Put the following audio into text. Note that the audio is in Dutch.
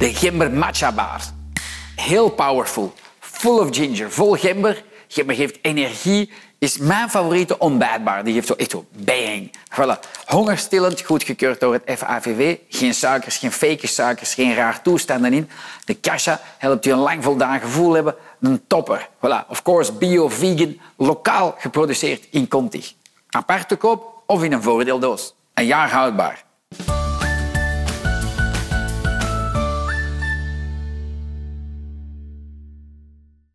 De gember matcha bar. Heel powerful. Full of ginger. Vol gember. Gember geeft energie. Is mijn favoriete ontbijtbaar. Die geeft zo echt zo bang. Voilà. Hongerstillend, goedgekeurd door het FAVV. Geen suikers, geen fake suikers, geen raar toestanden in. De kasha helpt je een lang voldaan gevoel hebben. Een topper. Voilà. Of course, bio, vegan, lokaal geproduceerd in Conti. Apart te koop of in een voordeeldoos. Een jaar houdbaar.